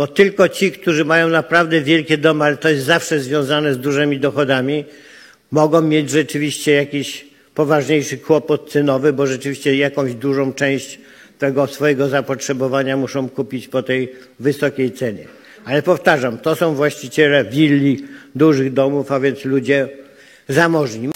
bo tylko ci, którzy mają naprawdę wielkie domy, ale to jest zawsze związane z dużymi dochodami, mogą mieć rzeczywiście jakiś poważniejszy kłopot cenowy, bo rzeczywiście jakąś dużą część tego swojego zapotrzebowania muszą kupić po tej wysokiej cenie. Ale powtarzam, to są właściciele willi, dużych domów, a więc ludzie zamożni.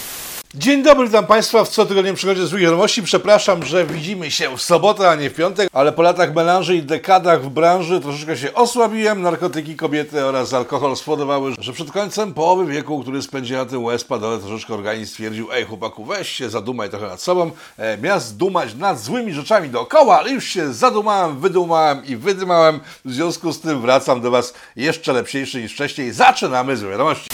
Dzień dobry, witam Państwa w cotygodniowym przygodzie złych wiadomości. Przepraszam, że widzimy się w sobotę, a nie w piątek, ale po latach melanży i dekadach w branży troszeczkę się osłabiłem. Narkotyki, kobiety oraz alkohol spowodowały, że przed końcem połowy wieku, który spędziłem na tym łez padole, troszeczkę organizm stwierdził, ej chłopaku, weź się, zadumaj trochę nad sobą. E, miast dumać nad złymi rzeczami dookoła, ale już się zadumałem, wydumałem i wydymałem. W związku z tym wracam do Was jeszcze lepszy niż wcześniej. Zaczynamy złe wiadomości.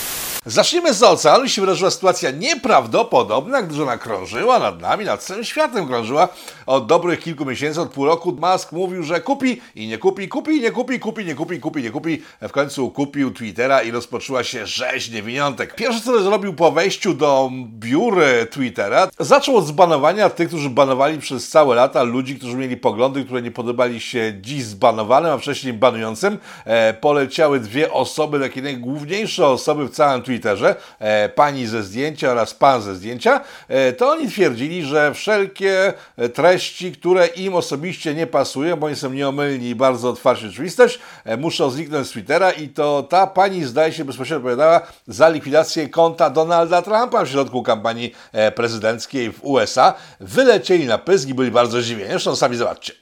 Zacznijmy z oceanu. się wydarzyła sytuacja nieprawdopodobna, gdyż ona krążyła nad nami, nad całym światem krążyła od dobrych kilku miesięcy, od pół roku. Musk mówił, że kupi i nie kupi, kupi i nie kupi, kupi, nie kupi, kupi, nie kupi. W końcu kupił Twittera i rozpoczęła się rzeź niewiniątek. Pierwsze, co zrobił po wejściu do biur Twittera, zaczął od zbanowania tych, którzy banowali przez całe lata ludzi, którzy mieli poglądy, które nie podobali się dziś zbanowanym, a wcześniej banującym. E, poleciały dwie osoby, takie najgłówniejsze osoby w całym Twitterze, e, pani ze zdjęcia oraz pan ze zdjęcia, e, to oni twierdzili, że wszelkie e, treści, które im osobiście nie pasują, bo oni są nieomylni i bardzo otwarci rzeczywistość, muszą zniknąć z Twittera i to ta pani zdaje się bezpośrednio odpowiadała za likwidację konta Donalda Trumpa w środku kampanii prezydenckiej w USA. Wylecieli na pysk i byli bardzo zdziwieni. Zresztą sami zobaczcie.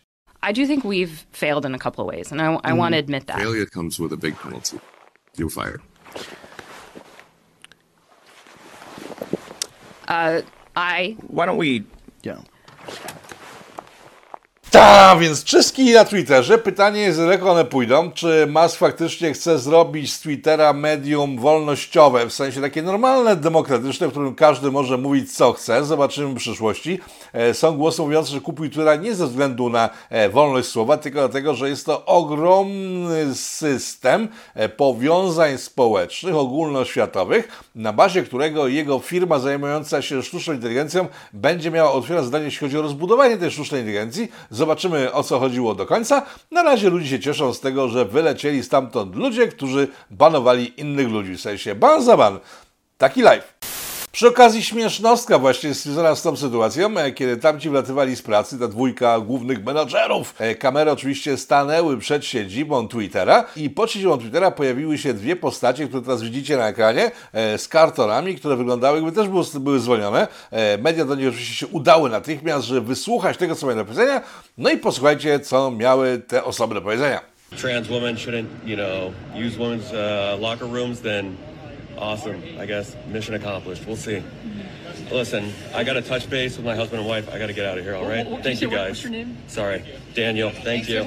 I do think we've failed in a couple of ways, and I, I want to admit that. Failure comes with a big penalty. You're fired. Uh, I. Why don't we, you Tak, więc czystki na Twitterze. Pytanie jest, jak one pójdą. Czy Musk faktycznie chce zrobić z Twittera medium wolnościowe, w sensie takie normalne, demokratyczne, w którym każdy może mówić co chce. Zobaczymy w przyszłości. E, są głosy mówiące, że kupił Twittera nie ze względu na e, wolność słowa, tylko dlatego, że jest to ogromny system e, powiązań społecznych, ogólnoświatowych, na bazie którego jego firma zajmująca się sztuczną inteligencją będzie miała otwierać zadanie, jeśli chodzi o rozbudowanie tej sztucznej inteligencji Zobaczymy o co chodziło do końca. Na razie ludzie się cieszą z tego, że wylecieli stamtąd ludzie, którzy banowali innych ludzi. W sensie ban za ban. Taki live. Przy okazji śmiesznostka właśnie związana z tą sytuacją, e, kiedy tamci wlatywali z pracy, ta dwójka głównych menadżerów. E, kamery oczywiście stanęły przed siedzibą Twittera i pod siedzibą Twittera pojawiły się dwie postacie, które teraz widzicie na ekranie, e, z kartonami, które wyglądały jakby też były, były zwolnione. Media do nich oczywiście się udały natychmiast, żeby wysłuchać tego, co mają do powiedzenia, no i posłuchajcie, co miały te osoby do powiedzenia. Trans women shouldn't, you know, use women's uh, locker rooms, then Awesome. I guess mission accomplished. We'll see. Listen, I got to touch base with my husband and wife. I got to get out of here, all right? What, what, Thank you, guys. Your name? Sorry. Daniel. Thank you.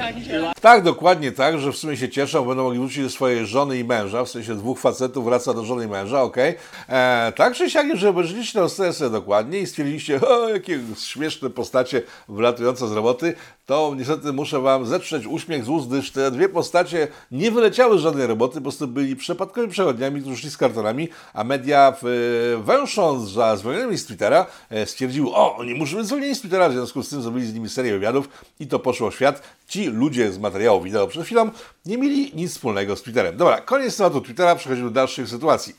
Tak, dokładnie tak, że w sumie się cieszą, będą mogli wrócić do swojej żony i męża, w sensie dwóch facetów wraca do żony i męża, okej. Okay. E, tak czy siak, że obejrzeliście tę scenę dokładnie i stwierdziliście, o, jakie śmieszne postacie wylatujące z roboty, to niestety muszę Wam zetrzeć uśmiech z ust, gdyż te dwie postacie nie wyleciały z żadnej roboty, po prostu byli przypadkowymi przechodniami, którzy szli z kartonami, a media w, węsząc za zwolnionymi z Twittera e, stwierdziły, o, oni muszą być zwolnieni z Twittera, w związku z tym zrobili z nimi serię wywiadów i to poszło w świat. Ci ludzie z materiału wideo przed chwilą nie mieli nic wspólnego z Twitterem. Dobra, koniec tematu Twittera, przechodzimy do dalszych sytuacji.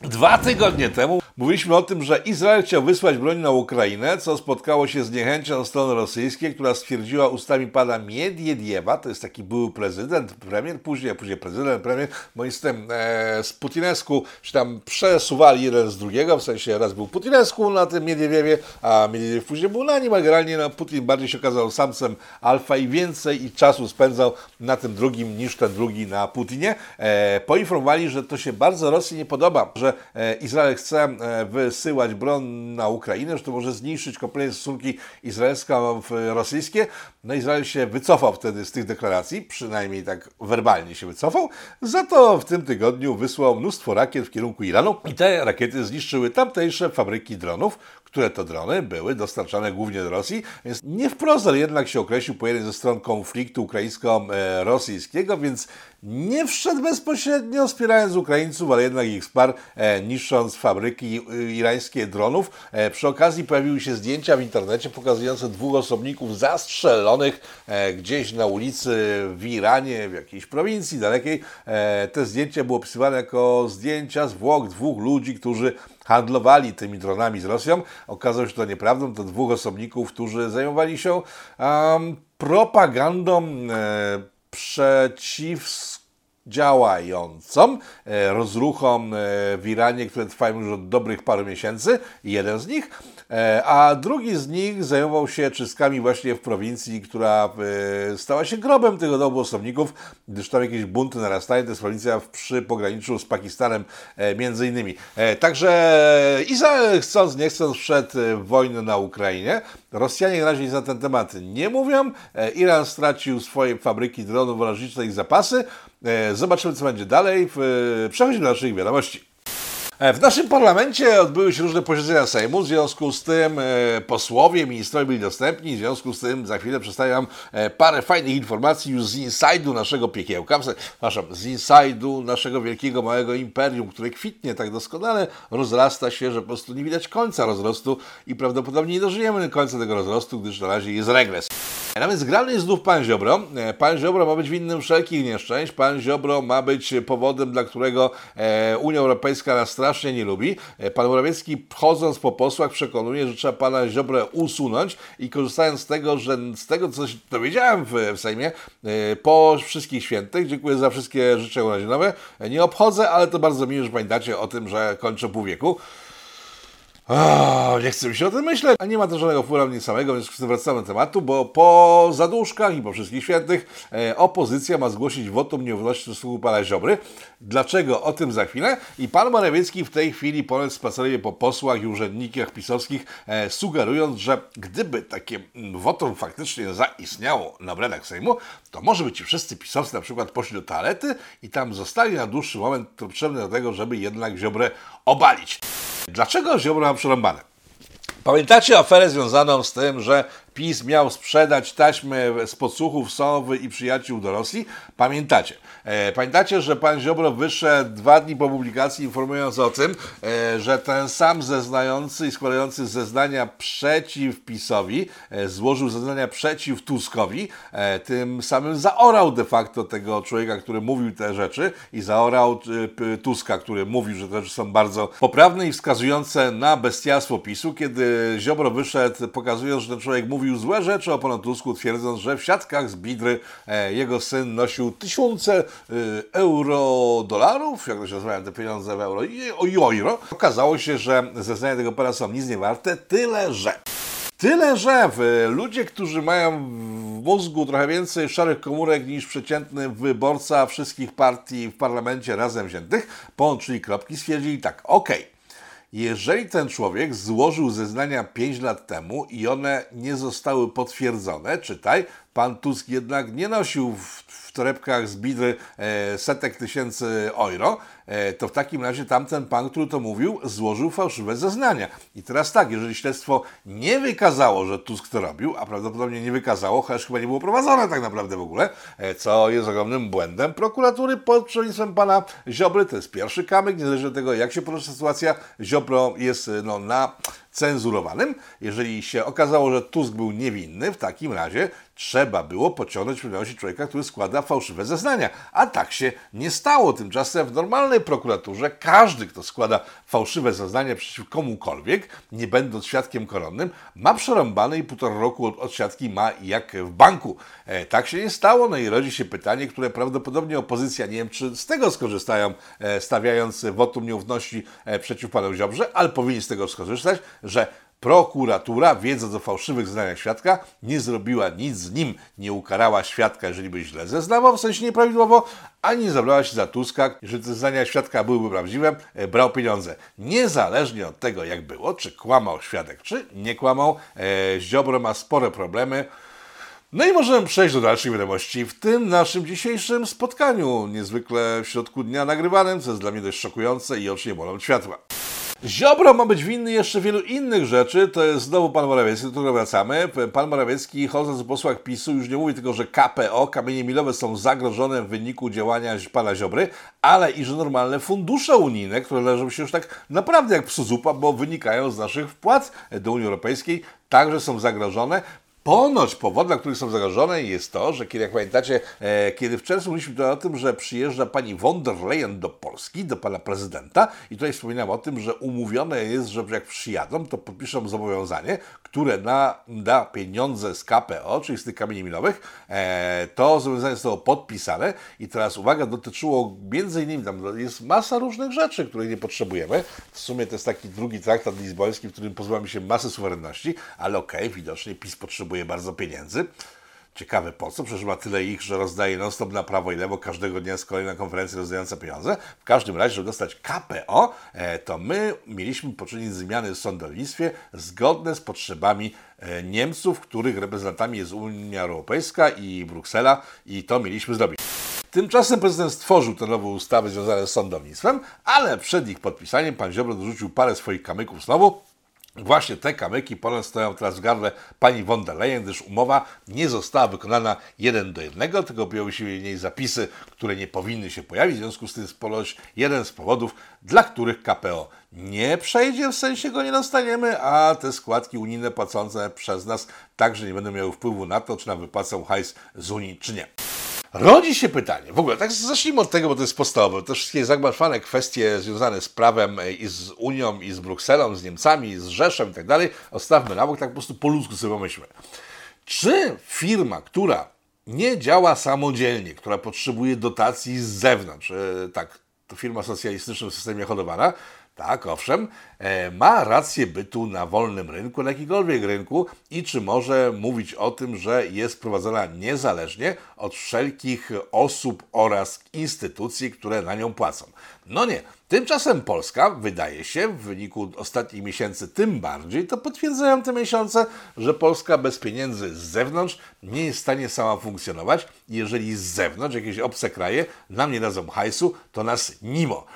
Dwa tygodnie temu mówiliśmy o tym, że Izrael chciał wysłać broń na Ukrainę, co spotkało się z niechęcią strony rosyjskiej, która stwierdziła ustami pana Miediediewa, to jest taki były prezydent, premier, później, później prezydent, premier, bo jestem e, z Putinesku się tam przesuwali jeden z drugiego, w sensie raz był Putinesku na tym Miediewie, a Miediew później był na nim, a generalnie no, Putin bardziej się okazał samcem alfa i więcej i czasu spędzał na tym drugim niż ten drugi na Putinie. E, poinformowali, że to się bardzo Rosji nie podoba, że e, Izrael chce e, wysyłać broń na Ukrainę, że to może zniszczyć kompletnie stosunki izraelsko-rosyjskie. No Izrael się wycofał wtedy z tych deklaracji, przynajmniej tak werbalnie się wycofał. Za to w tym tygodniu wysłał mnóstwo rakiet w kierunku Iranu i te rakiety zniszczyły tamtejsze fabryki dronów, które to drony były dostarczane głównie do Rosji, więc nie wprost, ale jednak się określił po jednej ze stron konfliktu ukraińsko-rosyjskiego, więc nie wszedł bezpośrednio wspierając Ukraińców, ale jednak ich wsparł, e, niszcząc fabryki y, irańskie dronów. E, przy okazji pojawiły się zdjęcia w internecie pokazujące dwóch osobników zastrzelonych e, gdzieś na ulicy w Iranie, w jakiejś prowincji dalekiej. Te zdjęcia były opisywane jako zdjęcia zwłok dwóch ludzi, którzy handlowali tymi dronami z Rosją. Okazało się to nieprawdą. To dwóch osobników, którzy zajmowali się um, propagandą e, przeciwdziałającą e, rozruchom e, w Iranie, które trwają już od dobrych paru miesięcy. Jeden z nich. E, a drugi z nich zajmował się czystkami właśnie w prowincji, która e, stała się grobem domu osobników, gdyż tam jakieś bunty narastają. To jest prowincja przy pograniczu z Pakistanem e, między innymi. Także Izrael chcąc, nie chcąc w wojnę na Ukrainie. Rosjanie na razie na ten temat nie mówią. Iran stracił swoje fabryki dronów oraz liczne ich zapasy. Zobaczymy, co będzie dalej. Przechodzimy do naszych wiadomości. E, w naszym parlamencie odbyły się różne posiedzenia Sejmu, w związku z tym e, posłowie, ministrowie byli dostępni, w związku z tym za chwilę przedstawiam e, parę fajnych informacji już z inside'u naszego piekiełka, przepraszam, z inside'u naszego wielkiego, małego imperium, które kwitnie tak doskonale, rozrasta się, że po prostu nie widać końca rozrostu i prawdopodobnie nie dożyjemy końca tego rozrostu, gdyż na razie jest regres. Nawet zgrany jest znów pan Ziobro. Pan Ziobro ma być winnym wszelkich nieszczęść. Pan Ziobro ma być powodem, dla którego Unia Europejska nas strasznie nie lubi. E, pan Morawiecki chodząc po posłach przekonuje, że trzeba pana Ziobrę usunąć i korzystając z tego, że z tego, co się dowiedziałem w, w Sejmie, e, po wszystkich świętych, dziękuję za wszystkie życzenia urodzinowe, nie obchodzę, ale to bardzo miło, że pamiętacie o tym, że kończę pół wieku. Oh, nie chcę mi się o tym myśleć, a nie ma to żadnego wpływu na mnie samego, więc wracamy do tematu, bo po zaduszkach i po wszystkich świętych e, opozycja ma zgłosić wotum nieufności w stosunku pana Ziobry. Dlaczego? O tym za chwilę. I pan Morawiecki w tej chwili ponad spaceruje po posłach i urzędnikach pisowskich, e, sugerując, że gdyby takie wotum faktycznie zaistniało na obradach Sejmu, to może by ci wszyscy pisowcy na przykład poszli do toalety i tam zostali na dłuższy moment potrzebny do tego, żeby jednak Ziobrę obalić. Dlaczego Ziobro ma przerąbane? Pamiętacie aferę związaną z tym, że PiS miał sprzedać taśmy z podsłuchów Sowy i przyjaciół do Rosji? Pamiętacie. E, pamiętacie, że pan Ziobro wyszedł dwa dni po publikacji informując o tym, e, że ten sam zeznający i składający zeznania przeciw PiSowi e, złożył zeznania przeciw Tuskowi, tym samym zaorał de facto tego człowieka, który mówił te rzeczy i zaorał Tuska, który mówił, że te rzeczy są bardzo poprawne i wskazujące na bestialstwo PiSu, kiedy Ziobro wyszedł pokazując, że ten człowiek mówił złe rzeczy o panu Tusku, twierdząc, że w siatkach z Bidry jego syn nosił tysiące Y, euro dolarów, jak to się nazywają te pieniądze w euro i euro. Okazało się, że zeznania tego pana są nic nie warte, tyle że. Tyle, że ludzie, którzy mają w mózgu trochę więcej szarych komórek niż przeciętny wyborca wszystkich partii w parlamencie razem wziętych, połączyli kropki, stwierdzili tak, okej, jeżeli ten człowiek złożył zeznania 5 lat temu i one nie zostały potwierdzone, czytaj, pan Tusk jednak nie nosił w torebkach z bidry e, setek tysięcy euro, to w takim razie tamten pan, który to mówił, złożył fałszywe zeznania. I teraz tak, jeżeli śledztwo nie wykazało, że Tusk to robił, a prawdopodobnie nie wykazało, chociaż chyba nie było prowadzone tak naprawdę w ogóle, e, co jest ogromnym błędem prokuratury pod przewodnictwem pana Ziobry, to jest pierwszy kamyk, niezależnie od tego, jak się potoczy sytuacja, Ziobro jest no, na cenzurowanym. Jeżeli się okazało, że Tusk był niewinny, w takim razie trzeba było pociągnąć odpowiedzialności człowieka, który składa fałszywe zeznania. A tak się nie stało. Tymczasem w normalnej prokuraturze każdy, kto składa fałszywe zeznania przeciw komukolwiek, nie będąc świadkiem koronnym, ma przerąbane i półtora roku od, od siatki ma jak w banku. E, tak się nie stało, no i rodzi się pytanie, które prawdopodobnie opozycja, nie wiem czy z tego skorzystają, e, stawiając wotum nieufności e, przeciw panu Ziobrze, ale powinni z tego skorzystać, że prokuratura, wiedząc o fałszywych zeznaniach świadka, nie zrobiła nic z nim, nie ukarała świadka, jeżeli by źle zeznawał, w sensie nieprawidłowo, ani nie zabrała się za Tuska, jeżeli te zeznania świadka byłyby prawdziwe, e, brał pieniądze. Niezależnie od tego, jak było, czy kłamał świadek, czy nie kłamał, e, Ziobro ma spore problemy. No i możemy przejść do dalszych wiadomości w tym naszym dzisiejszym spotkaniu, niezwykle w środku dnia nagrywanym, co jest dla mnie dość szokujące i oczy nie bolą światła. Ziobro ma być winny jeszcze wielu innych rzeczy. To jest znowu pan Morawiecki, do którego wracamy. Pan Morawiecki, chodząc po posłach PiSu, już nie mówi tylko, że KPO, kamienie milowe są zagrożone w wyniku działania pana Ziobry, ale i że normalne fundusze unijne, które leżą się już tak naprawdę jak psu zupa, bo wynikają z naszych wpłat do Unii Europejskiej, także są zagrożone. Ponoć powodem, dla których są zagrożone jest to, że kiedy, jak pamiętacie, e, kiedy w czerwcu mówiliśmy o tym, że przyjeżdża pani von der Leyen do Polski, do pana prezydenta i tutaj wspominam o tym, że umówione jest, że jak przyjadą, to podpiszą zobowiązanie, które na, da pieniądze z KPO, czyli z tych kamieni milowych, e, to zobowiązanie zostało podpisane i teraz uwaga, dotyczyło między innymi, tam jest masa różnych rzeczy, których nie potrzebujemy. W sumie to jest taki drugi traktat lizboński, w którym pozbywamy się masy suwerenności, ale okej, okay, widocznie PiS potrzebuje bardzo pieniędzy. Ciekawe po co, przecież ma tyle ich, że rozdaje non-stop na prawo i lewo, każdego dnia z kolejna konferencja rozdająca pieniądze. W każdym razie, żeby dostać KPO, e, to my mieliśmy poczynić zmiany w sądownictwie zgodne z potrzebami e, Niemców, których reprezentantami jest Unia Europejska i Bruksela i to mieliśmy zrobić. Tymczasem prezydent stworzył te nowe ustawy związane z sądownictwem, ale przed ich podpisaniem pan Ziobro dorzucił parę swoich kamyków znowu, Właśnie te kamyki Poland stoją teraz w gardle pani von der Leyen, gdyż umowa nie została wykonana jeden do jednego, tylko pojawiły się w niej zapisy, które nie powinny się pojawić. W związku z tym ponoć jeden z powodów, dla których KPO nie przejdzie, w sensie go nie dostaniemy, a te składki unijne płacące przez nas także nie będą miały wpływu na to, czy nam wypłacą hajs z Unii, czy nie. Rodzi się pytanie, w ogóle tak zacznijmy od tego, bo to jest podstawowe. Te wszystkie zagmatwane kwestie związane z prawem e, i z Unią, i z Brukselą, z Niemcami, z Rzeszem i tak dalej, ostawmy na bok, tak po prostu po ludzku sobie pomyślmy. Czy firma, która nie działa samodzielnie, która potrzebuje dotacji z zewnątrz, e, tak, to firma socjalistyczna w systemie hodowana, tak, owszem, e, ma rację bytu na wolnym rynku, na jakikolwiek rynku i czy może mówić o tym, że jest prowadzona niezależnie od wszelkich osób oraz instytucji, które na nią płacą. No nie. Tymczasem Polska, wydaje się, w wyniku ostatnich miesięcy tym bardziej, to potwierdzają te miesiące, że Polska bez pieniędzy z zewnątrz nie jest w stanie sama funkcjonować. Jeżeli z zewnątrz jakieś obce kraje nam nie dadzą hajsu, to nas nimo.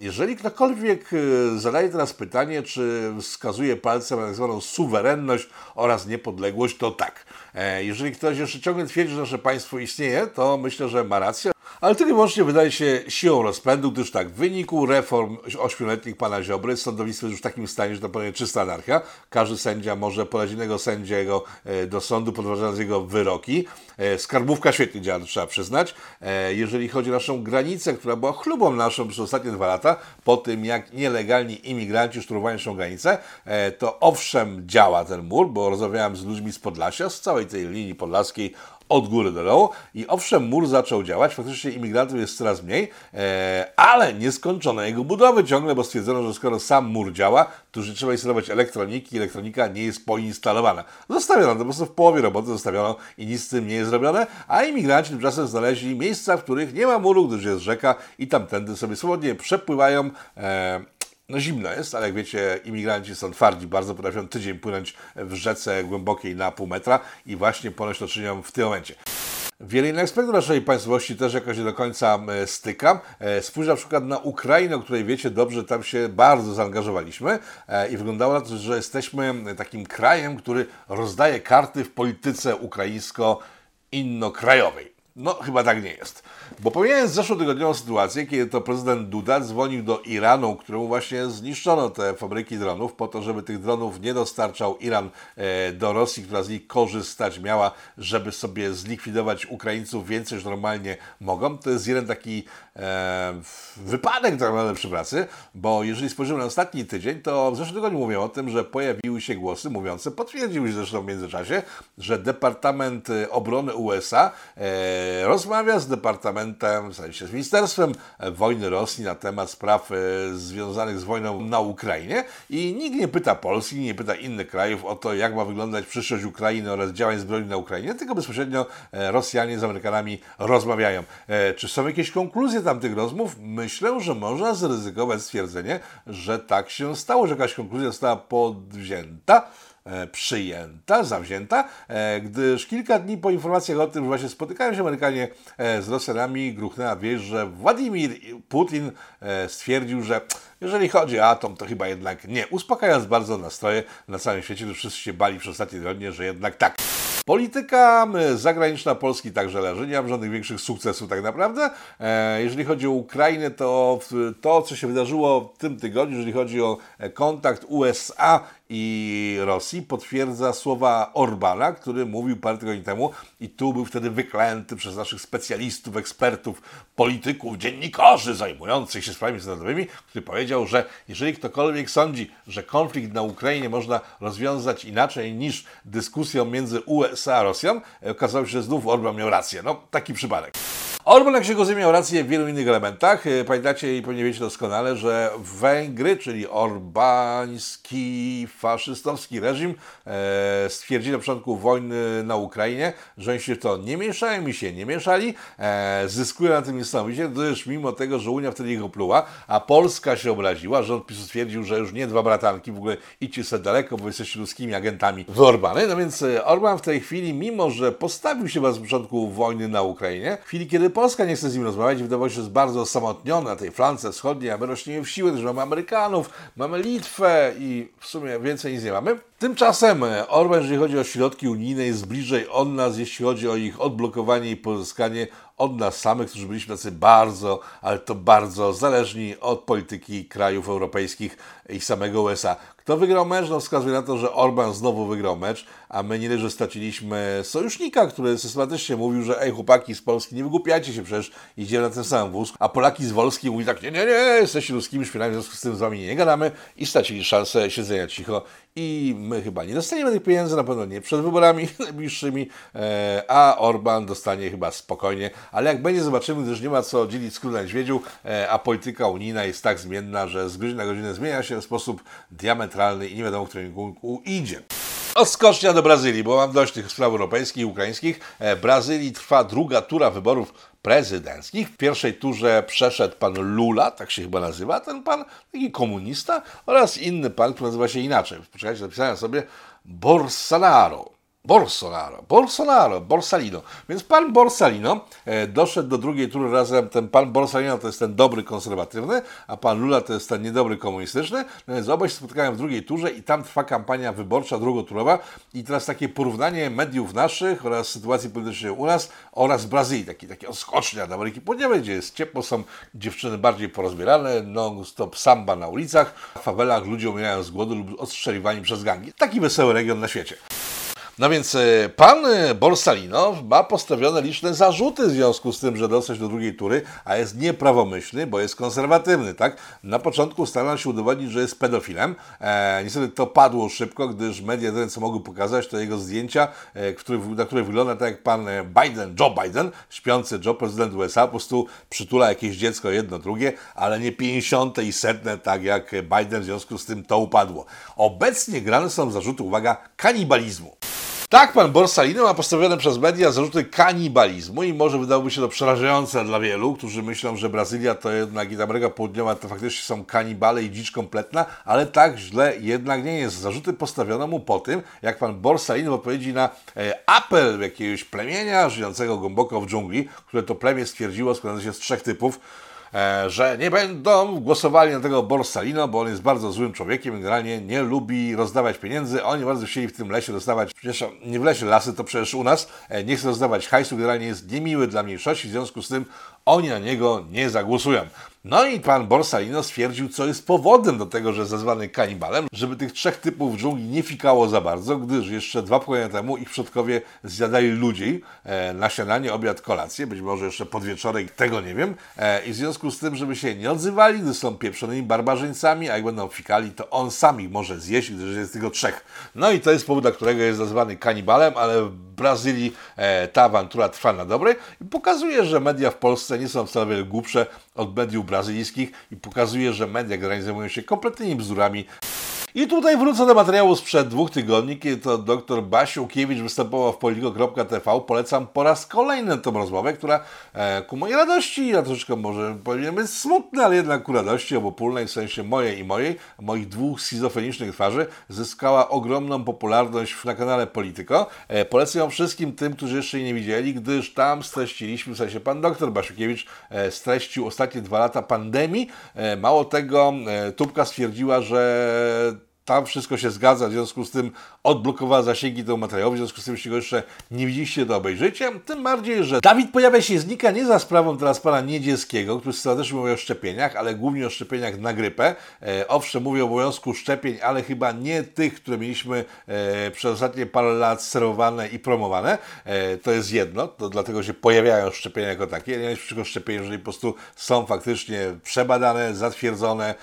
Jeżeli ktokolwiek e, zadaje teraz pytanie, czy wskazuje palcem na tak zwaną suwerenność oraz niepodległość, to tak. E, jeżeli ktoś jeszcze ciągle twierdzi, że nasze państwo istnieje, to myślę, że ma rację. Ale to wyłącznie wydaje się siłą rozpędu, gdyż tak, w wyniku reform ośmioletnich pana Ziobry sądownictwo jest już w takim stanie, że to powiem czysta anarchia. Każdy sędzia może podać innego sędziego e, do sądu, podważając jego wyroki. E, skarbówka świetnie działa, trzeba przyznać. E, jeżeli chodzi o naszą granicę, która była chlubą naszą przez ostatnie dwa lata, po tym jak nielegalni imigranci szturmowali naszą granicę, to owszem działa ten mur, bo rozmawiałem z ludźmi z Podlasia, z całej tej linii podlaskiej od góry do dołu i owszem, mur zaczął działać, faktycznie imigrantów jest coraz mniej, e, ale nie skończono jego budowy ciągle, bo stwierdzono, że skoro sam mur działa, to już trzeba instalować elektroniki, elektronika nie jest poinstalowana. Zostawiono, to po prostu w połowie roboty zostawiono i nic z tym nie jest zrobione, a imigranci tymczasem znaleźli miejsca, w których nie ma muru, gdyż jest rzeka i tamtędy sobie swobodnie przepływają. E, no zimno jest, ale jak wiecie, imigranci są twardzi, bardzo potrafią tydzień płynąć w rzece głębokiej na pół metra i właśnie ponoć to czynią w tym momencie. Wiele innych aspektów naszej państwowości też jakoś do końca e, stykam. E, spójrz na przykład na Ukrainę, o której wiecie dobrze, tam się bardzo zaangażowaliśmy e, i wyglądało na to, że jesteśmy takim krajem, który rozdaje karty w polityce ukraińsko-innokrajowej. No, chyba tak nie jest. Bo pomijając zeszłotygodniową sytuację, kiedy to prezydent Duda dzwonił do Iranu, któremu właśnie zniszczono te fabryki dronów, po to, żeby tych dronów nie dostarczał Iran e, do Rosji, która z nich korzystać miała, żeby sobie zlikwidować Ukraińców więcej niż normalnie mogą. To jest jeden taki e, wypadek tak naprawdę przy pracy, bo jeżeli spojrzymy na ostatni tydzień, to w zeszłym tygodniu mówią o tym, że pojawiły się głosy mówiące, potwierdziły się zresztą w międzyczasie, że Departament Obrony USA e, rozmawia z Departamentem w sensie z Ministerstwem Wojny Rosji na temat spraw e, związanych z wojną na Ukrainie i nikt nie pyta Polski, nie pyta innych krajów o to, jak ma wyglądać przyszłość Ukrainy oraz działań zbrojnych na Ukrainie, tylko bezpośrednio e, Rosjanie z Amerykanami rozmawiają. E, czy są jakieś konkluzje tamtych rozmów? Myślę, że można zryzykować stwierdzenie, że tak się stało, że jakaś konkluzja została podwzięta. E, przyjęta, zawzięta, e, gdyż kilka dni po informacjach o tym, że właśnie spotykają się Amerykanie e, z Rosjanami, gruchnęła wieść, że Władimir Putin stwierdził, że jeżeli chodzi o atom, to chyba jednak nie, uspokajając bardzo nastroje na całym świecie, gdyż wszyscy się bali przez ostatnie tygodnie, że jednak tak. Polityka zagraniczna Polski także leży. Nie mam żadnych większych sukcesów tak naprawdę. Jeżeli chodzi o Ukrainę, to to, co się wydarzyło w tym tygodniu, jeżeli chodzi o kontakt USA i Rosji, potwierdza słowa Orbana, który mówił parę tygodni temu i tu był wtedy wyklęty przez naszych specjalistów, ekspertów, polityków, dziennikarzy zajmujących się sprawami międzynarodowymi, który powiedział, że jeżeli ktokolwiek sądzi, że konflikt na Ukrainie można rozwiązać inaczej niż dyskusją między USA a Rosją, okazało się, że znów Orban miał rację. No, taki przypadek. Orban, jak się go miał rację w wielu innych elementach. E, Pamiętacie i pewnie wiecie doskonale, że Węgry, czyli orbański, faszystowski reżim, e, stwierdzili na początku wojny na Ukrainie, że oni się w to nie mieszają i się nie mieszali. E, zyskują na tym niesamowicie, gdyż mimo tego, że Unia wtedy ich opluła, a Polska się obraziła, rząd PiSu stwierdził, że już nie dwa bratanki, w ogóle idźcie sobie daleko, bo jesteście ludzkimi agentami w Orbany. No więc e, Orban w tej chwili, mimo że postawił się was początku wojny na Ukrainie, w chwili, kiedy Polska nie chce z nim rozmawiać, wydawało się, że jest bardzo osamotniona na tej flance wschodniej, a my rośniemy w siłę, że mamy Amerykanów, mamy Litwę i w sumie więcej nic nie mamy. Tymczasem e, Orban, jeżeli chodzi o środki unijne, jest bliżej od nas, jeśli chodzi o ich odblokowanie i pozyskanie od nas samych, którzy byliśmy tacy bardzo, ale to bardzo zależni od polityki krajów europejskich i samego USA. Kto wygrał mecz? No wskazuje na to, że Orban znowu wygrał mecz, a my nie że straciliśmy sojusznika, który systematycznie mówił, że ej chłopaki z Polski, nie wygłupiajcie się, przecież idziemy na ten sam wóz, a Polaki z Wolski mówi tak, nie, nie, nie, jesteście ludzkimi szpilami, w związku z tym z wami nie gadamy. I stracili szansę siedzenia cicho. I my chyba nie dostaniemy tych pieniędzy, na pewno nie przed wyborami najbliższymi, e, a Orban dostanie chyba spokojnie, ale jak będzie zobaczymy, gdyż nie ma co dzielić skóry na niedźwiedziu, e, a polityka unijna jest tak zmienna, że z godziny na godzinę zmienia się w sposób diametralny i nie wiadomo, w którym kierunku idzie. Od Skocznia do Brazylii, bo mam dość tych spraw europejskich i ukraińskich. E, W Brazylii trwa druga tura wyborów prezydenckich. W pierwszej turze przeszedł pan Lula, tak się chyba nazywa, ten pan taki komunista, oraz inny pan, który nazywa się inaczej. Poczekajcie, zapisałem sobie Bolsonaro. Bolsonaro, Bolsonaro, Borsalino. Więc pan Borsalino e, doszedł do drugiej tury razem. Ten pan Borsalino to jest ten dobry konserwatywny, a pan Lula to jest ten niedobry komunistyczny. No więc obaj się spotykają w drugiej turze i tam trwa kampania wyborcza drugoturowa. I teraz takie porównanie mediów naszych oraz sytuacji politycznej u nas oraz Brazylii. Taki, takie odskocznia do Ameryki Południowej, gdzie jest ciepło, są dziewczyny bardziej porozbierane, non-stop samba na ulicach, w fawelach ludzie umierają z głodu lub ostrzeliwani przez gangi. Taki wesoły region na świecie. No więc e, pan e, Borsalino ma postawione liczne zarzuty w związku z tym, że dostać do drugiej tury, a jest nieprawomyślny, bo jest konserwatywny, tak? Na początku starał się udowodnić, że jest pedofilem. E, niestety to padło szybko, gdyż media co mogły pokazać to jego zdjęcia, e, który, na które wygląda tak jak pan e, Biden, Joe Biden, śpiący Joe, prezydent USA, po prostu przytula jakieś dziecko jedno, drugie, ale nie 50 i setne, tak jak Biden, w związku z tym to upadło. Obecnie grane są zarzuty, uwaga, kanibalizmu. Tak, pan Borsalino ma postawione przez media zarzuty kanibalizmu i może wydałoby się to przerażające dla wielu, którzy myślą, że Brazylia to jednak i Ameryka Południowa to faktycznie są kanibale i dzicz kompletna, ale tak źle jednak nie jest. Zarzuty postawiono mu po tym, jak pan Borsalino w odpowiedzi na e, apel jakiegoś plemienia żyjącego głęboko w dżungli, które to plemię stwierdziło, składające się z trzech typów, że nie będą głosowali na tego Borsalino, bo on jest bardzo złym człowiekiem, generalnie nie lubi rozdawać pieniędzy. Oni bardzo chcieli w tym lesie dostawać, przecież nie w lesie, lasy to przecież u nas, e, nie chce rozdawać hajsu, generalnie jest niemiły dla mniejszości, w związku z tym oni na niego nie zagłosują. No i pan Borsalino stwierdził, co jest powodem do tego, że jest nazwany kanibalem, żeby tych trzech typów dżungli nie fikało za bardzo, gdyż jeszcze dwa pokolenia temu ich przodkowie zjadali ludzi e, na śniadanie, obiad, kolację, być może jeszcze podwieczorek, tego nie wiem. E, I w związku z tym, żeby się nie odzywali, gdy są pieprzonymi barbarzyńcami, a jak będą fikali, to on sam ich może zjeść, gdyż jest tylko trzech. No i to jest powód, dla którego jest nazwany kanibalem, ale Brazylii e, ta awantura trwa na dobre i pokazuje, że media w Polsce nie są wcale wiele głupsze od mediów brazylijskich i pokazuje, że media generalnie zajmują się kompletnymi bzdurami. I tutaj wrócę do materiału sprzed dwóch tygodni, kiedy to dr Basiukiewicz występował w politico.tv. Polecam po raz kolejny tą rozmowę, która e, ku mojej radości, ja troszeczkę może powinien być smutny, ale jednak ku radości obopólnej, w sensie mojej i mojej, moich dwóch schizofrenicznych twarzy, zyskała ogromną popularność na kanale Polityko. E, polecam ją wszystkim tym, którzy jeszcze jej nie widzieli, gdyż tam streściliśmy, w sensie pan dr Basiukiewicz e, streścił ostatnie dwa lata pandemii. E, mało tego, e, Tubka stwierdziła, że tam wszystko się zgadza, w związku z tym odblokowała zasięgi tego materiału, w związku z tym, jeśli go jeszcze nie widzieliście, to obejrzyjcie. Tym bardziej, że Dawid pojawia się znika nie za sprawą teraz pana Niedzielskiego, który też mówi o szczepieniach, ale głównie o szczepieniach na grypę. E, owszem, mówi o obowiązku szczepień, ale chyba nie tych, które mieliśmy e, przez ostatnie parę lat serwowane i promowane. E, to jest jedno, to dlatego się pojawiają szczepienia jako takie. Nie jest przeciwko szczepieniu, jeżeli po prostu są faktycznie przebadane, zatwierdzone,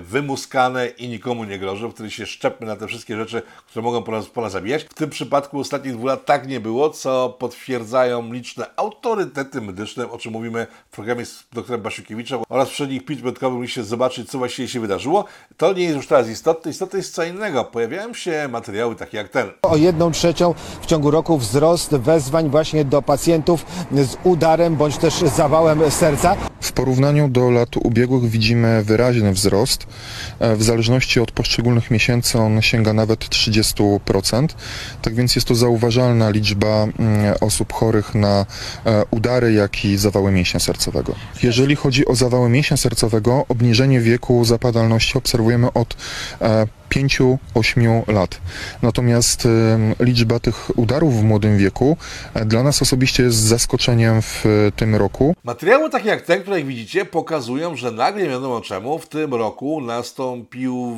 wymuskane i nikomu nie grożą, wtedy się szczepmy na te wszystkie rzeczy, które mogą po nas, po nas zabijać. W tym przypadku ostatnich dwóch lat tak nie było, co potwierdzają liczne autorytety medyczne, o czym mówimy w programie z doktorem Basiukiewiczem oraz w przednich pitch będkowych mogliście zobaczyć, co właściwie się wydarzyło. To nie jest już teraz istotne, istotne jest co innego. Pojawiają się materiały takie jak ten. O jedną trzecią w ciągu roku wzrost wezwań właśnie do pacjentów z udarem bądź też zawałem serca. W porównaniu do lat ubiegłych widzimy wyraźny wzrost. E, W zależności od poszczególnych miesięcy on sięga nawet 30%. Tak więc jest to zauważalna liczba mm, osób chorych na e, udary, jak i zawały mięśnia sercowego. Jeżeli chodzi o zawały mięśnia sercowego, obniżenie wieku zapadalności obserwujemy od e, 5-8 lat. Natomiast liczba tych udarów w młodym wieku e, dla nas osobiście jest zaskoczeniem w e, tym roku. Materiały takie jak ten, które jak widzicie, pokazują, że nagle nie wiadomo czemu w tym roku nastąpił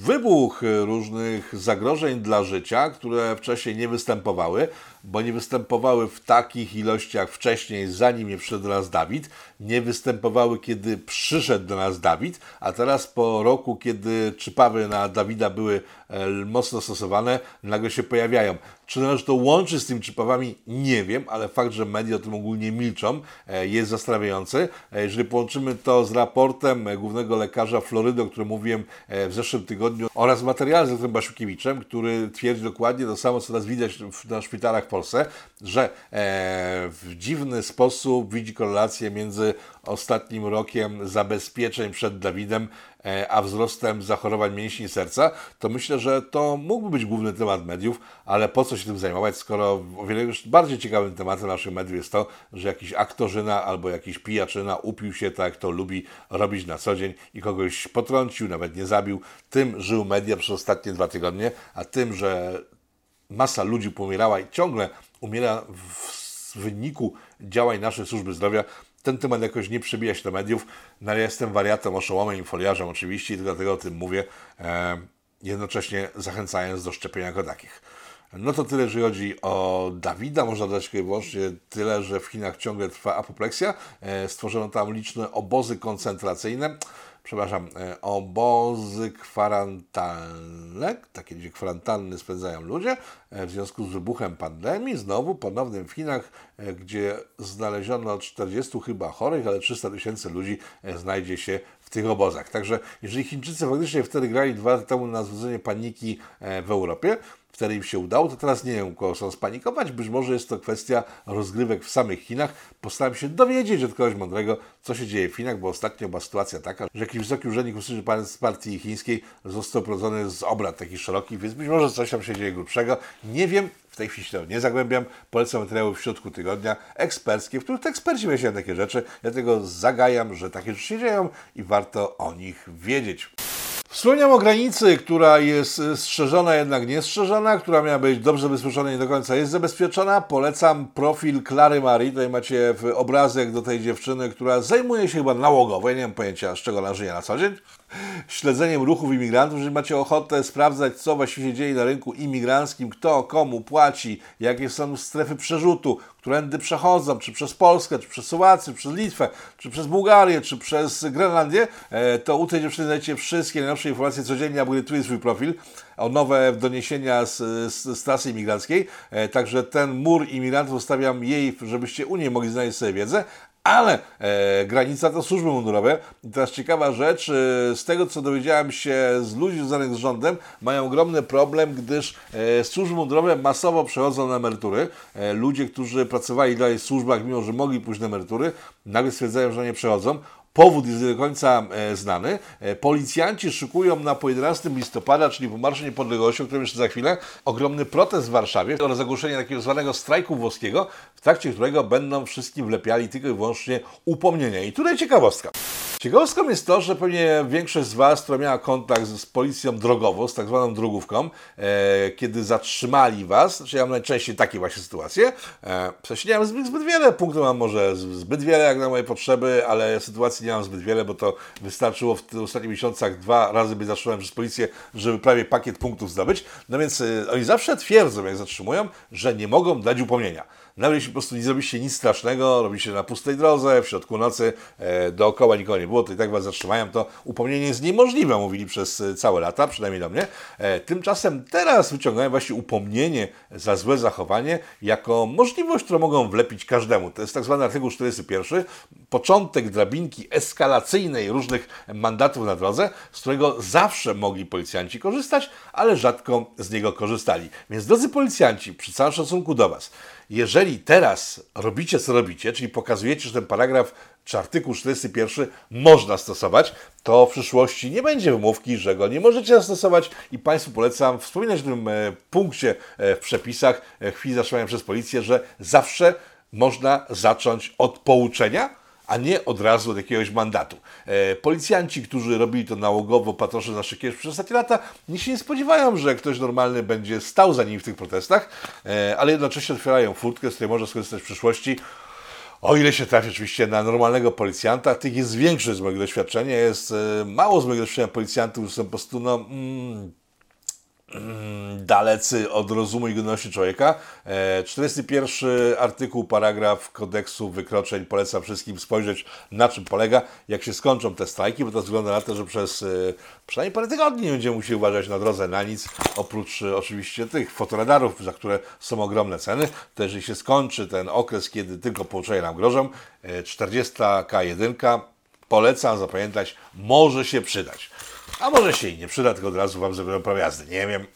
wybuch różnych zagrożeń dla życia, które wcześniej nie występowały, bo nie występowały w takich ilościach wcześniej, zanim nie przyszedł do nas Dawid, nie występowały, kiedy przyszedł do nas Dawid, a teraz po roku, kiedy czypawy na Dawida były e, mocno stosowane, nagle się pojawiają. Czy należy to łączyć z tymi czypawami? Nie wiem, ale fakt, że media o tym ogólnie milczą, e, jest zastanawiający. E, Jeżeli połączymy to z raportem e, głównego lekarza Florydy, o którym mówiłem w zeszłym tygodniu, oraz materiałem z dr Basiukiewiczem, który twierdzi dokładnie to samo, co teraz widać na szpitalach w Polsce, że w dziwny sposób widzi korelację między ostatnim rokiem zabezpieczeń przed Dawidem, a wzrostem zachorowań mięśni serca, to myślę, że to mógłby być główny temat mediów, ale po co się tym zajmować, skoro o wiele już bardziej ciekawym tematem naszych mediów jest to, że jakiś aktorzyna albo jakiś pijaczyna upił się tak, to lubi robić na co dzień i kogoś potrącił, nawet nie zabił. Tym żył media przez ostatnie dwa tygodnie, a tym, że masa ludzi pomierała i ciągle umiera w wyniku działań naszej służby zdrowia, ten temat jakoś nie przebija się do mediów. No ale ja jestem wariatem, oszołomem i foliarzem oczywiście i dlatego o tym mówię, e, jednocześnie zachęcając do szczepienia jako takich. No to tyle, jeżeli chodzi o Dawida. Można dodać tylko i wyłącznie tyle, że w Chinach ciągle trwa apopleksja. E, stworzono tam liczne obozy koncentracyjne przepraszam, e, obozy kwarantanne, takie gdzie kwarantanny spędzają ludzie, e, w związku z wybuchem pandemii, znowu ponownym w Chinach, e, gdzie znaleziono 40 chyba chorych, ale 300 tysięcy ludzi znajdzie się tych obozach. Także jeżeli Chińczycy faktycznie wtedy grali dwa lata temu na zwodzenie paniki e, w Europie, wtedy im się udało, to teraz nie wiem, kogo chcą spanikować. Być może jest to kwestia rozgrywek w samych Chinach. Postaram się dowiedzieć od kogoś mądrego, co się dzieje w Chinach, bo ostatnio była sytuacja taka, że jakiś wysoki urzędnik z partii chińskiej został prowadzony z obrad takich szerokich, więc być może coś tam się dzieje grubszego. Nie wiem, w tej chwili się nie zagłębiam. Polecam materiały w środku tygodnia eksperckie, w których to eksperci wyjaśniają takie rzeczy. Dlatego zagajam, że takie rzeczy się dzieją i warto o nich wiedzieć. Wspomniałem o granicy, która jest strzeżona, jednak niestrzeżona, która miała być dobrze zabezpieczona, nie do końca jest zabezpieczona. Polecam profil Klary Marii. Tutaj macie obrazek do tej dziewczyny, która zajmuje się chyba nałogowo. Ja nie mam pojęcia, z czego ona żyje na co dzień. Śledzeniem ruchów imigrantów. Jeżeli macie ochotę sprawdzać, co właściwie się dzieje na rynku imigranckim, kto komu płaci, jakie są strefy przerzutu, którędy przechodzą, czy przez Polskę, czy przez Słowację, czy przez Litwę, czy przez Bułgarię, czy przez Grenlandię, e, to u tej dziewczyny znajdziecie wszystkie najnowsze informacje codziennie, update'uję swój profil o nowe doniesienia z, z, z trasy imigranckiej. E, Także ten mur imigrantów zostawiam jej, żebyście u niej mogli znaleźć sobie wiedzę. Ale e, granica to służby mundurowe. I teraz ciekawa rzecz, e, z tego co dowiedziałem się z ludzi związanych z rządem, mają ogromny problem, gdyż e, służby mundurowe masowo przechodzą na emerytury. E, ludzie, którzy pracowali dalej w służbach, mimo że mogli pójść na emerytury, nagle stwierdzają, że nie przechodzą. Powód jest nie do końca e, znany. E, policjanci szykują na po 11 listopada, czyli po Marszu Niepodległości, o którym jeszcze za chwilę, ogromny protest w Warszawie oraz ogłoszenie takiego zwanego strajku włoskiego, w trakcie którego będą wszystkim wlepiali tylko i wyłącznie upomnienia. I tutaj ciekawostka. Ciekawostką jest to, że pewnie większość z Was, która miała kontakt z, z policją drogową, z tak zwaną drogówką, e, kiedy zatrzymali Was, znaczy ja mam najczęściej takie właśnie sytuacje, e, w sensie nie mam zbyt, zbyt wiele punktów, mam może zbyt wiele jak na moje potrzeby, ale sytuacji nie mam zbyt wiele, bo to wystarczyło w tych ostatnich miesiącach dwa razy być zatrzymany przez policję, żeby prawie pakiet punktów zdobyć. No więc e, oni zawsze twierdzą, jak zatrzymują, że nie mogą dać upomnienia. Nawet jeśli po prostu nie zrobiliście nic strasznego, robicie na pustej drodze, w środku nocy, e, dookoła nikogo nie było, to i tak was zatrzymają, to upomnienie jest niemożliwe, mówili przez e, całe lata, przynajmniej do mnie. E, tymczasem teraz wyciągają właśnie upomnienie za złe zachowanie jako możliwość, którą mogą wlepić każdemu. To jest tak zwany artykuł 41, początek drabinki eskalacyjnej różnych mandatów na drodze, z którego zawsze mogli policjanci korzystać, ale rzadko z niego korzystali. Więc drodzy policjanci, przy całym szacunku do Was, jeżeli teraz robicie, co robicie, czyli pokazujecie, że ten paragraf czy artykuł 41 można stosować, to w przyszłości nie będzie wymówki, że go nie możecie zastosować i Państwu polecam wspominać w tym e, punkcie e, w przepisach. E, w chwili zatrzymania przez policję, że zawsze można zacząć od pouczenia, a nie od razu od jakiegoś mandatu. E, policjanci, którzy robili to nałogowo, patrosze na szykierz przez ostatnie lata, nie się nie spodziewają, że ktoś normalny będzie stał za nimi w tych protestach, e, ale jednocześnie otwierają furtkę, z której można skorzystać w przyszłości. O ile się trafi oczywiście na normalnego policjanta, tych jest większość z mojego doświadczenia, jest e, mało z mojego doświadczenia policjantów, którzy są po prostu no, mm, dalecy od rozumu i godności człowieka. E, 41 artykuł, paragraf kodeksu wykroczeń. Polecam wszystkim spojrzeć na czym polega, jak się skończą te strajki, bo to wygląda na to, że przez e, przynajmniej parę tygodni będziemy musieli uważać na drodze na nic, oprócz e, oczywiście tych fotoradarów, za które są ogromne ceny. To jeżeli się skończy ten okres, kiedy tylko pouczenia nam grożą, e, 40K1 polecam zapamiętać, może się przydać. A może się i nie przyda, tylko od razu Wam zrobią prawo jazdy. Nie wiem.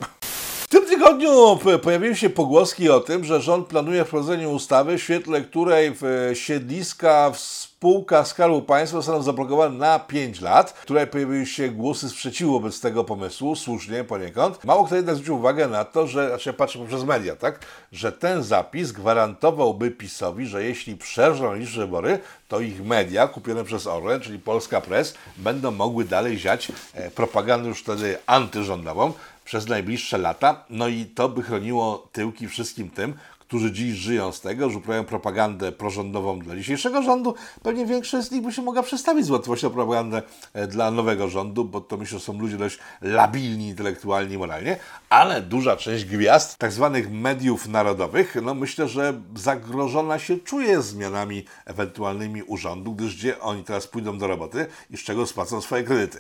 W tym tygodniu pojawiły się pogłoski o tym, że rząd planuje wprowadzenie ustawy, w świetle której w siedliska w spółkach Skarbu Państwa zostaną zablokowane na 5 lat. Tutaj pojawiły się głosy sprzeciwu wobec tego pomysłu, słusznie poniekąd. Mało kto jednak zwrócił uwagę na to, że, znaczy ja patrzę poprzez media, tak, że ten zapis gwarantowałby PiSowi, że jeśli przerżną liczne wybory, to ich media kupione przez Orlen, czyli Polska Press, będą mogły dalej ziać e, propagandę już wtedy antyrządową przez najbliższe lata. No i to by chroniło tyłki wszystkim tym, którzy dziś żyją z tego, że uprawiają propagandę prorządową dla dzisiejszego rządu. Pewnie większość z nich by się mogła przestawić z łatwością propagandę e, dla nowego rządu, bo to myślę, że są ludzie dość labilni intelektualnie i moralnie, ale duża część gwiazd tak zwanych mediów narodowych, no myślę, że zagrożona się czuje zmianami ewentualnymi urządu, gdyż gdzie oni teraz pójdą do roboty i z czego spłacą swoje kredyty.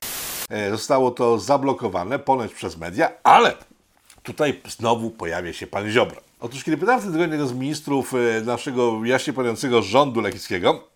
E, Zostało to zablokowane ponoć przez media, ale tutaj znowu pojawia się pan Ziobro. Otóż kiedy pytałem w tym tygodniu jednego z ministrów e, naszego jaśnie panującego rządu lekickiego,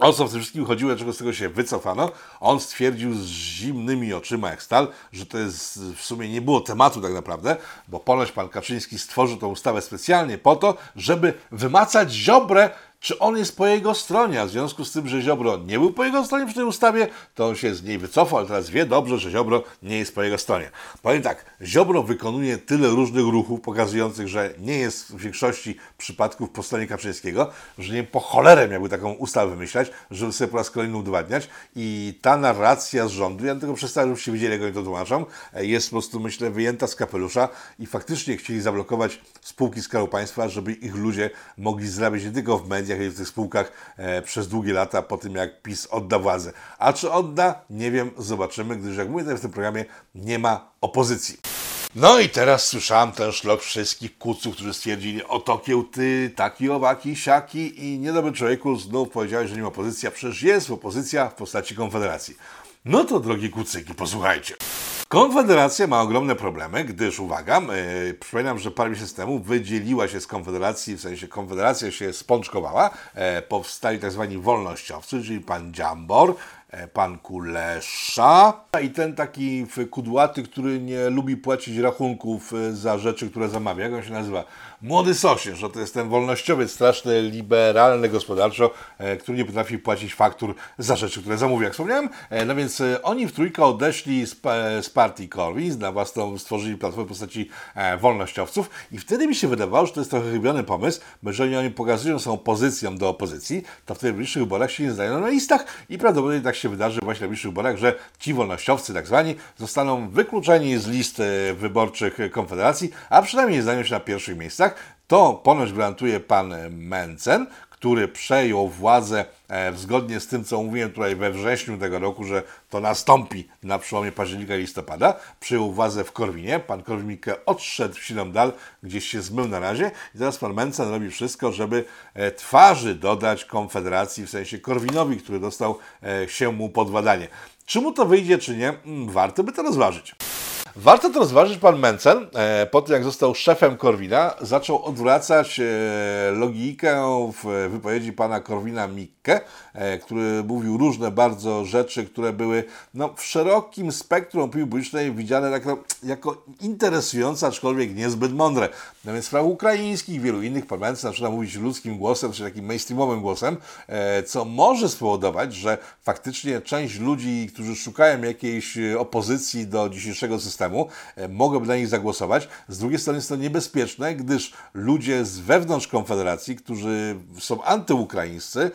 o co w tym wszystkim chodziło, dlaczego z tego się wycofano, on stwierdził z zimnymi oczyma jak stal, że to jest w sumie nie było tematu tak naprawdę, bo ponoć pan Kaczyński stworzył tą ustawę specjalnie po to, żeby wymacać Ziobrę, czy on jest po jego stronie, a w związku z tym, że Ziobro nie był po jego stronie przy tej ustawie, to on się z niej wycofał, ale teraz wie dobrze, że Ziobro nie jest po jego stronie. Powiem tak, Ziobro wykonuje tyle różnych ruchów pokazujących, że nie jest w większości przypadków po stronie Kaczyńskiego, że nie wiem, po cholerę miałby taką ustawę wymyślać, żeby sobie po raz kolejny udowodniać i ta narracja z rządu, ja tylko przedstawię, żebyście wiedzieli, jak oni to tłumaczą, jest po prostu, myślę, wyjęta z kapelusza i faktycznie chcieli zablokować spółki Skarbu Państwa, żeby ich ludzie mogli zarabiać nie tylko w mediach, ale w tych spółkach e, przez długie lata po tym, jak PiS odda władzę. A czy odda? Nie wiem, zobaczymy, gdyż jak mówię w tym programie, nie ma opozycji. No i teraz słyszałem ten szlok wszystkich kuców, którzy stwierdzili, oto kiełty, taki, owaki, siaki i niedobry człowieku znów powiedziałeś, że nie ma opozycji, a przecież jest opozycja w postaci Konfederacji. No to drogie kucyki, posłuchajcie. Konfederacja ma ogromne problemy, gdyż, uwaga, yy, przypominam, że parę miesięcy temu wydzieliła się z Konfederacji, w sensie Konfederacja się spączkowała, e, powstali tak zwani wolnościowcy, czyli pan Dziambor, e, pan Kulesza i ten taki kudłaty, który nie lubi płacić rachunków e, za rzeczy, które zamawia. Jak on się nazywa? Młody Sosierz, że to jest ten wolnościowiec straszny, liberalny gospodarczo, e, który nie potrafi płacić faktur za rzeczy, które zamówi, jak wspomniałem. E, No więc e, oni w trójkę odeszli z, z partii Corwin, na własną stworzyli platformę w postaci wolnościowców i wtedy mi się wydawało, że to jest trochę chybiony pomysł, bo jeżeli oni pokazują swoją pozycją do opozycji, to w tych bliższych wyborach się nie znajdą na listach i prawdopodobnie tak się wydarzy właśnie na bliższych wyborach, że ci wolnościowcy tak zwani zostaną wykluczeni z list wyborczych Konfederacji, a przynajmniej nie znajdą się na pierwszych miejscach. To ponoć gwarantuje pan Mencen, który przejął władzę e, zgodnie z tym, co mówiłem tutaj we wrześniu tego roku, że to nastąpi na przełomie października i listopada. Przejął władzę w Korwinie. Pan Korwin-Mikke odszedł w siną dal, gdzieś się zmył na razie i teraz pan Mencen robi wszystko, żeby e, twarzy dodać Konfederacji, w sensie Korwinowi, który dostał e, się mu pod władanie. Czy mu to wyjdzie, czy nie, Mm, warto by to rozważyć. Warto to rozważyć, pan Mencen, e, po tym jak został szefem Korwina, zaczął odwracać e, logikę w wypowiedzi pana Korwina Mikke, e, który mówił różne bardzo rzeczy, które były no, w szerokim spektrum opinii publicznej widziane jako, jako interesujące, aczkolwiek niezbyt mądre. No więc w sprawach ukraińskich wielu innych Mencen zaczyna mówić ludzkim głosem, czy takim mainstreamowym głosem, e, co może spowodować, że faktycznie część ludzi, którzy szukają jakiejś e, opozycji do dzisiejszego systemu, e, mogą na nich zagłosować. Z drugiej strony jest to niebezpieczne, gdyż ludzie z wewnątrz Konfederacji, którzy są antyukraińscy,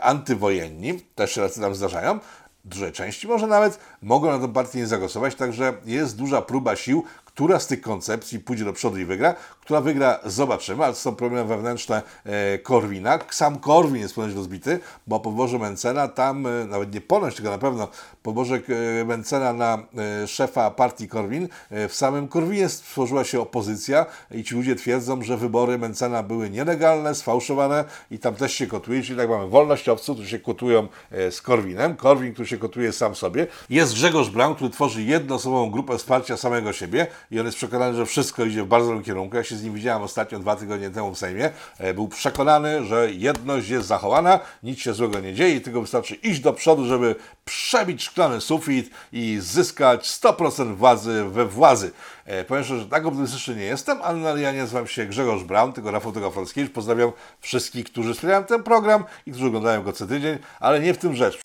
antywojenni, też się tam zdarzają, dużej części może nawet, mogą na tę partię nie zagłosować, także jest duża próba sił, która z tych koncepcji pójdzie do przodu i wygra. Która wygra, zobaczymy, ale są problemy wewnętrzne e, Korwina. Sam Korwin jest ponoć rozbity, bo po wyborze Mencena tam, e, nawet nie ponoć, tylko na pewno po wyborze e, Mencena na szefa partii Korwin, w samym Korwinie stworzyła się opozycja i ci ludzie twierdzą, że wybory Mencena były nielegalne, sfałszowane i tam też się kotuje, czyli tak mamy wolnościowców, którzy się kotują z Korwinem, Korwin, który się kotuje sam sobie. Jest Grzegorz Braun, który tworzy jednoosobową grupę wsparcia samego siebie i on jest przekonany, że wszystko idzie w bardzo dobrym kierunku. Ja się z nim widziałem ostatnio dwa tygodnie temu w Sejmie. E, Był przekonany, że jedność jest zachowana, nic się złego nie dzieje i tylko wystarczy iść do przodu, żeby przebić szklany sufit i zyskać 100% władzy we władzy. E, Powiem szczerze, że tak optymistyczny nie jestem, ale ja nie nazywam się Grzegorz Braun, tylko Rafał Tegafalskiewicz. Pozdrawiam wszystkich, którzy wspierają ten program i którzy oglądają go co tydzień, ale nie w tym rzecz.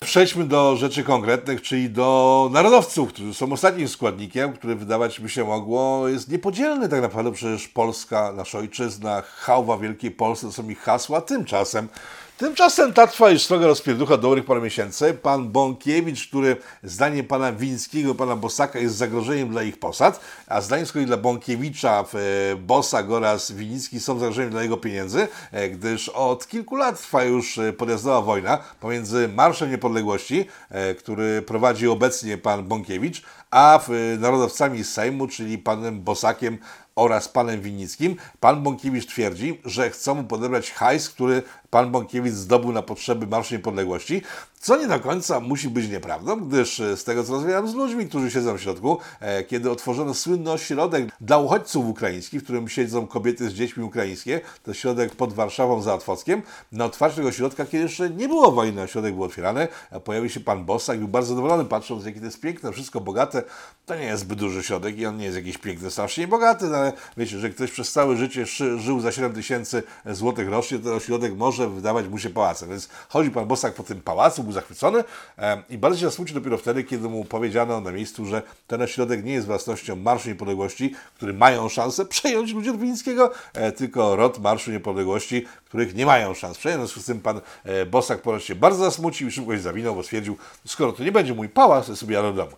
Przejdźmy do rzeczy konkretnych, czyli do narodowców, którzy są ostatnim składnikiem, który wydawać by się mogło jest niepodzielny tak naprawdę. Przecież Polska, nasza ojczyzna, chałwa Wielkiej Polsce to są ich hasła. Tymczasem Tymczasem ta trwa już stroga rozpierducha dobrych parę miesięcy. Pan Bąkiewicz, który zdaniem pana Wińskiego, pana Bosaka jest zagrożeniem dla ich posad, a zdaniem z kolei dla Bąkiewicza, e, Bosak oraz Winicki są zagrożeniem dla jego pieniędzy, e, gdyż od kilku lat trwa już e, podjazdowa wojna pomiędzy Marszem Niepodległości, który prowadzi obecnie pan Bąkiewicz, a narodowcami Sejmu, czyli panem Bosakiem oraz panem Winickim. Pan Bąkiewicz twierdzi, że chcą mu podebrać hajs, który pan Bąkiewicz zdobył na potrzeby Marszu Niepodległości, co nie do końca musi być nieprawdą, gdyż e, z tego co rozmawiałem z ludźmi, którzy siedzą w środku, e, kiedy otworzono słynny ośrodek dla uchodźców ukraińskich, w którym siedzą kobiety z dziećmi ukraińskie, to środek pod Warszawą za Otwockiem, na otwarciu tego środka, kiedy jeszcze nie było wojny, ośrodek był otwierany, pojawił się pan Bosak, był bardzo zadowolony, patrząc jakie to jest piękne, wszystko bogate, to nie jest zbyt duży środek i on nie jest jakiś piękny, strasznie bogaty, no ale wiecie, że ktoś przez całe życie żył za 7 tysięcy złotych rocznie, to ośrodek może wydawać mu się pałacem, więc chodzi pan Bosak po tym pałacu, był zachwycony i bardzo się zasmucił dopiero wtedy, kiedy mu powiedziano na miejscu, że ten ośrodek nie jest własnością Marszu Niepodległości, który mają szansę przejąć ludzie od Wińskiego, e, tylko rod Marszu Niepodległości, których nie mają szans. W związku z tym pan e, Bosak ponoć się bardzo zasmucił i szybko się zawinął, bo stwierdził, skoro to nie będzie mój pałac, to sobie jadę do domu.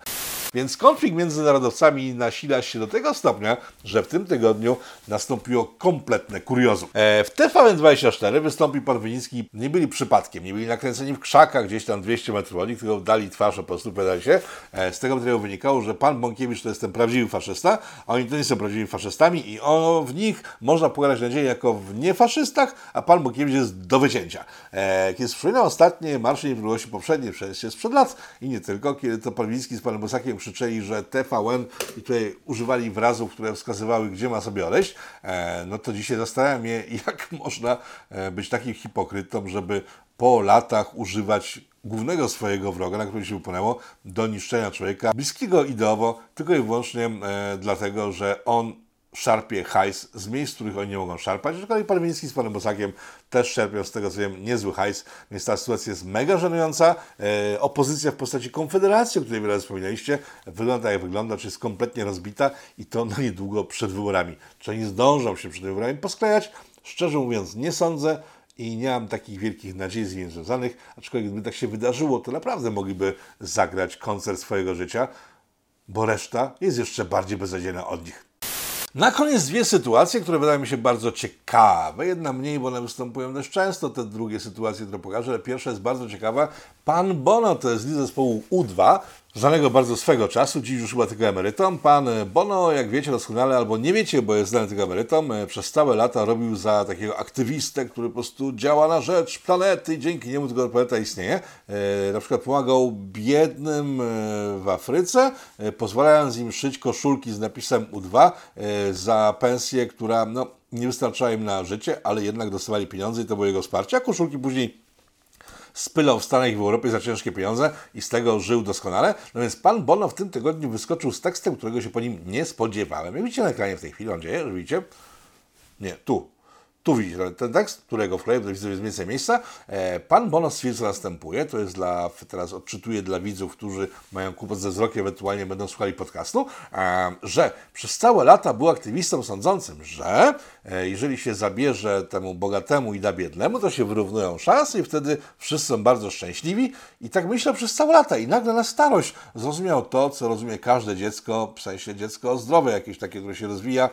Więc konflikt między narodowcami nasila się do tego stopnia, że w tym tygodniu nastąpiło kompletne kuriozum. E, w TVN24 wystąpił pan Wynicki, nie byli przypadkiem, nie byli nakręceni w krzakach gdzieś tam 200 metrów od nich, tylko dali twarz po prostu, pedali się. E, z tego materiału wynikało, że pan Bąkiewicz to jest ten prawdziwy faszysta, a oni to nie są prawdziwymi faszystami i o, w nich można pogadać nadzieję jako w niefaszystach, a pan Bąkiewicz jest do wycięcia. E, kiedy wspominał ostatnie Marsze Niepodległości poprzednie, przecież sprzed lat i nie tylko, kiedy to pan Winicki z panem Bosakiem krzyczeli, że TVN i tutaj używali wyrazów, które wskazywały, gdzie ma sobie odejść, e, no to dzisiaj zastanawiam się, jak można e, być takim hipokrytą, żeby po latach używać głównego swojego wroga, na którym się upłynęło, do niszczenia człowieka bliskiego ideowo, tylko i wyłącznie e, dlatego, że on szarpie hajs z miejsc, w których oni nie mogą szarpać. Z kolei pan Wiński z panem Bosakiem też czerpią z tego, co wiem, niezły hajs, więc ta sytuacja jest mega żenująca. E, opozycja w postaci Konfederacji, o której wiele wspominaliście, wygląda jak wygląda, czy jest kompletnie rozbita i to na niedługo przed wyborami. Czy oni zdążą się przed wyborami posklejać? Szczerze mówiąc, nie sądzę i nie mam takich wielkich nadziei z nimi związanych, aczkolwiek gdyby tak się wydarzyło, to naprawdę mogliby zagrać koncert swojego życia, bo reszta jest jeszcze bardziej beznadziejna od nich. Na koniec dwie sytuacje, które wydają mi się bardzo ciekawe. Jedna mniej, bo one występują dość często, te drugie sytuacje, które pokażę, pierwsza jest bardzo ciekawa. Pan Bono to jest lider zespołu U2, znanego bardzo swego czasu, dziś już chyba tylko emerytom. Pan Bono, jak wiecie doskonale, albo nie wiecie, bo jest znany tylko emerytom, przez całe lata robił za takiego aktywistę, który po prostu działa na rzecz planety i dzięki niemu tylko planeta istnieje. E, na przykład pomagał biednym e, w Afryce, e, pozwalając im szyć koszulki z napisem U2 za pensję, która no, nie wystarczała im na życie, ale jednak dostawali pieniądze i to było jego wsparcie, a koszulki później spylał w Stanach i w Europie za ciężkie pieniądze i z tego żył doskonale. No więc pan Bono w tym tygodniu wyskoczył z tekstem, którego się po nim nie spodziewałem. Jak widzicie na ekranie w tej chwili, mam nadzieję, że widzicie? Nie, tu. Tu widzicie ten tekst, którego wkleję, do widzów jest więcej miejsca. E, pan Bono co następuje. To jest dla, teraz odczytuję dla widzów, którzy mają kłopot ze wzrokiem, ewentualnie będą słuchali podcastu, e, że przez całe lata był aktywistą sądzącym, że e, jeżeli się zabierze temu bogatemu i da biednemu, to się wyrównują szanse i wtedy wszyscy są bardzo szczęśliwi. I tak myślał przez całe lata. I nagle na starość zrozumiał to, co rozumie każde dziecko, w sensie dziecko zdrowe, jakieś takie, które się rozwija,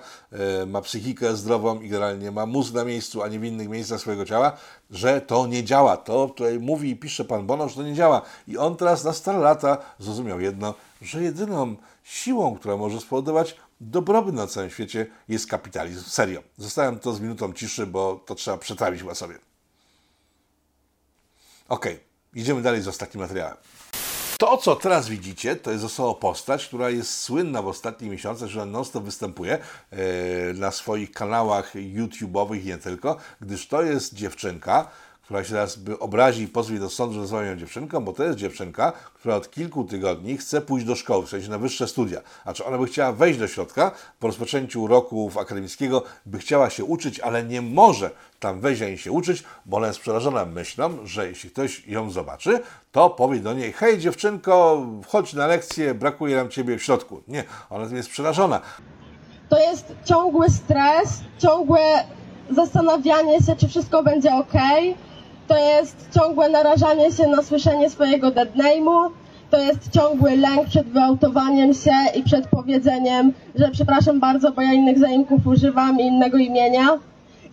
ma psychikę zdrową i generalnie ma mózg na miejscu, a nie w innych miejscach swojego ciała, że to nie działa. To tutaj mówi i pisze pan Bono, że to nie działa. I on teraz na stare lata zrozumiał jedno, że jedyną siłą, która może spowodować dobrobyt na całym świecie jest kapitalizm. Serio. Zostałem to z minutą ciszy, bo to trzeba przetrawić chyba sobie. Ok, idziemy dalej z ostatnim materiałem. To, co teraz widzicie, to jest osoba postać, która jest słynna w ostatnich miesiącach, że non-stop występuje e, na swoich kanałach YouTube'owych i nie tylko, gdyż to jest dziewczynka, która się teraz by obrazi i pozwie do sądu, że nazywam ją dziewczynką, bo to jest dziewczynka, która od kilku tygodni chce pójść do szkoły, w sensie na wyższe studia. A czy ona by chciała wejść do środka, po rozpoczęciu roku akademickiego by chciała się uczyć, ale nie może tam wejść ani się uczyć, bo ona jest przerażona myślą, że jeśli ktoś ją zobaczy, to powie do niej, hej dziewczynko, chodź na lekcję, brakuje nam ciebie w środku. Nie, ona jest przerażona. To jest ciągły stres, ciągłe zastanawianie się, czy wszystko będzie ok. To jest ciągłe narażanie się na słyszenie swojego dead name'u. To jest ciągły lęk przed wyautowaniem się i przed powiedzeniem, że przepraszam bardzo, bo ja innych zaimków używam i innego imienia.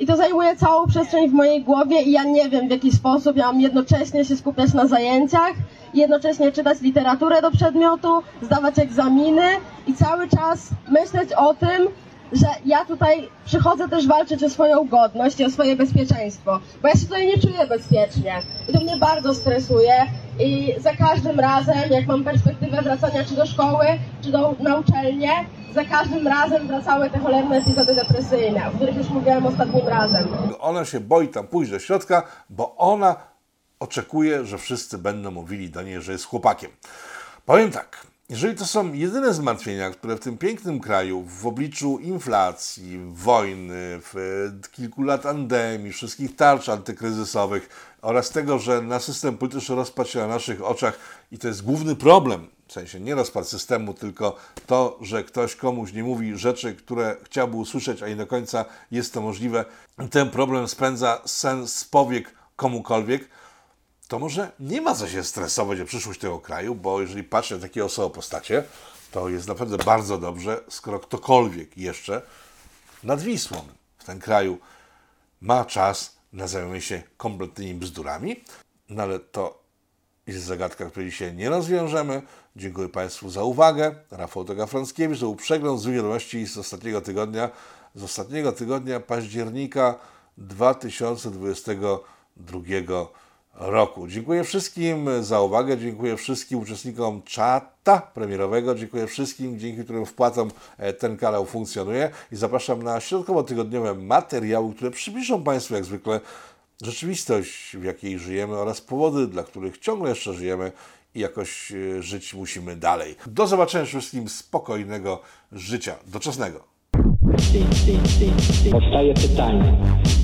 I to zajmuje całą przestrzeń w mojej głowie i ja nie wiem w jaki sposób ja mam jednocześnie się skupiać na zajęciach, jednocześnie czytać literaturę do przedmiotu, zdawać egzaminy i cały czas myśleć o tym, że ja tutaj przychodzę też walczyć o swoją godność i o swoje bezpieczeństwo, bo ja się tutaj nie czuję bezpiecznie i to mnie bardzo stresuje i za każdym razem, jak mam perspektywę wracania czy do szkoły, czy do, na uczelnię, za każdym razem wracały te cholerne epizody depresyjne, o których już mówiłem ostatnim razem. Ona się boi tam pójść do środka, bo ona oczekuje, że wszyscy będą mówili do niej, że jest chłopakiem. Powiem tak, jeżeli to są jedyne zmartwienia, które w tym pięknym kraju, w obliczu inflacji, wojny, w kilku lat pandemii, wszystkich tarcz antykryzysowych oraz tego, że na system polityczny rozpadł się na naszych oczach i to jest główny problem, w sensie nie rozpad systemu, tylko to, że ktoś komuś nie mówi rzeczy, które chciałby usłyszeć, a nie do końca jest to możliwe, ten problem spędza sens z powiek komukolwiek, to może nie ma co się stresować o przyszłość tego kraju, bo jeżeli patrzę na takie osoby postacie, to jest naprawdę bardzo dobrze, skoro ktokolwiek jeszcze nad Wisłą w tym kraju ma czas na zajmowanie się kompletnymi bzdurami. No ale to jest zagadka, której dzisiaj nie rozwiążemy. Dziękuję Państwu za uwagę. Rafał Toga-Frąckiewicz, to był przegląd z wiadomości z ostatniego tygodnia, z ostatniego tygodnia października 2022 roku. Dziękuję wszystkim za uwagę, dziękuję wszystkim uczestnikom czata premierowego, dziękuję wszystkim, dzięki którym wpłacam e, ten kanał funkcjonuje i zapraszam na środkowo-tygodniowe materiały, które przybliżą Państwu jak zwykle rzeczywistość, w jakiej żyjemy oraz powody, dla których ciągle jeszcze żyjemy i jakoś e, żyć musimy dalej. Do zobaczenia wszystkim, spokojnego życia doczesnego. Powstaje pytanie,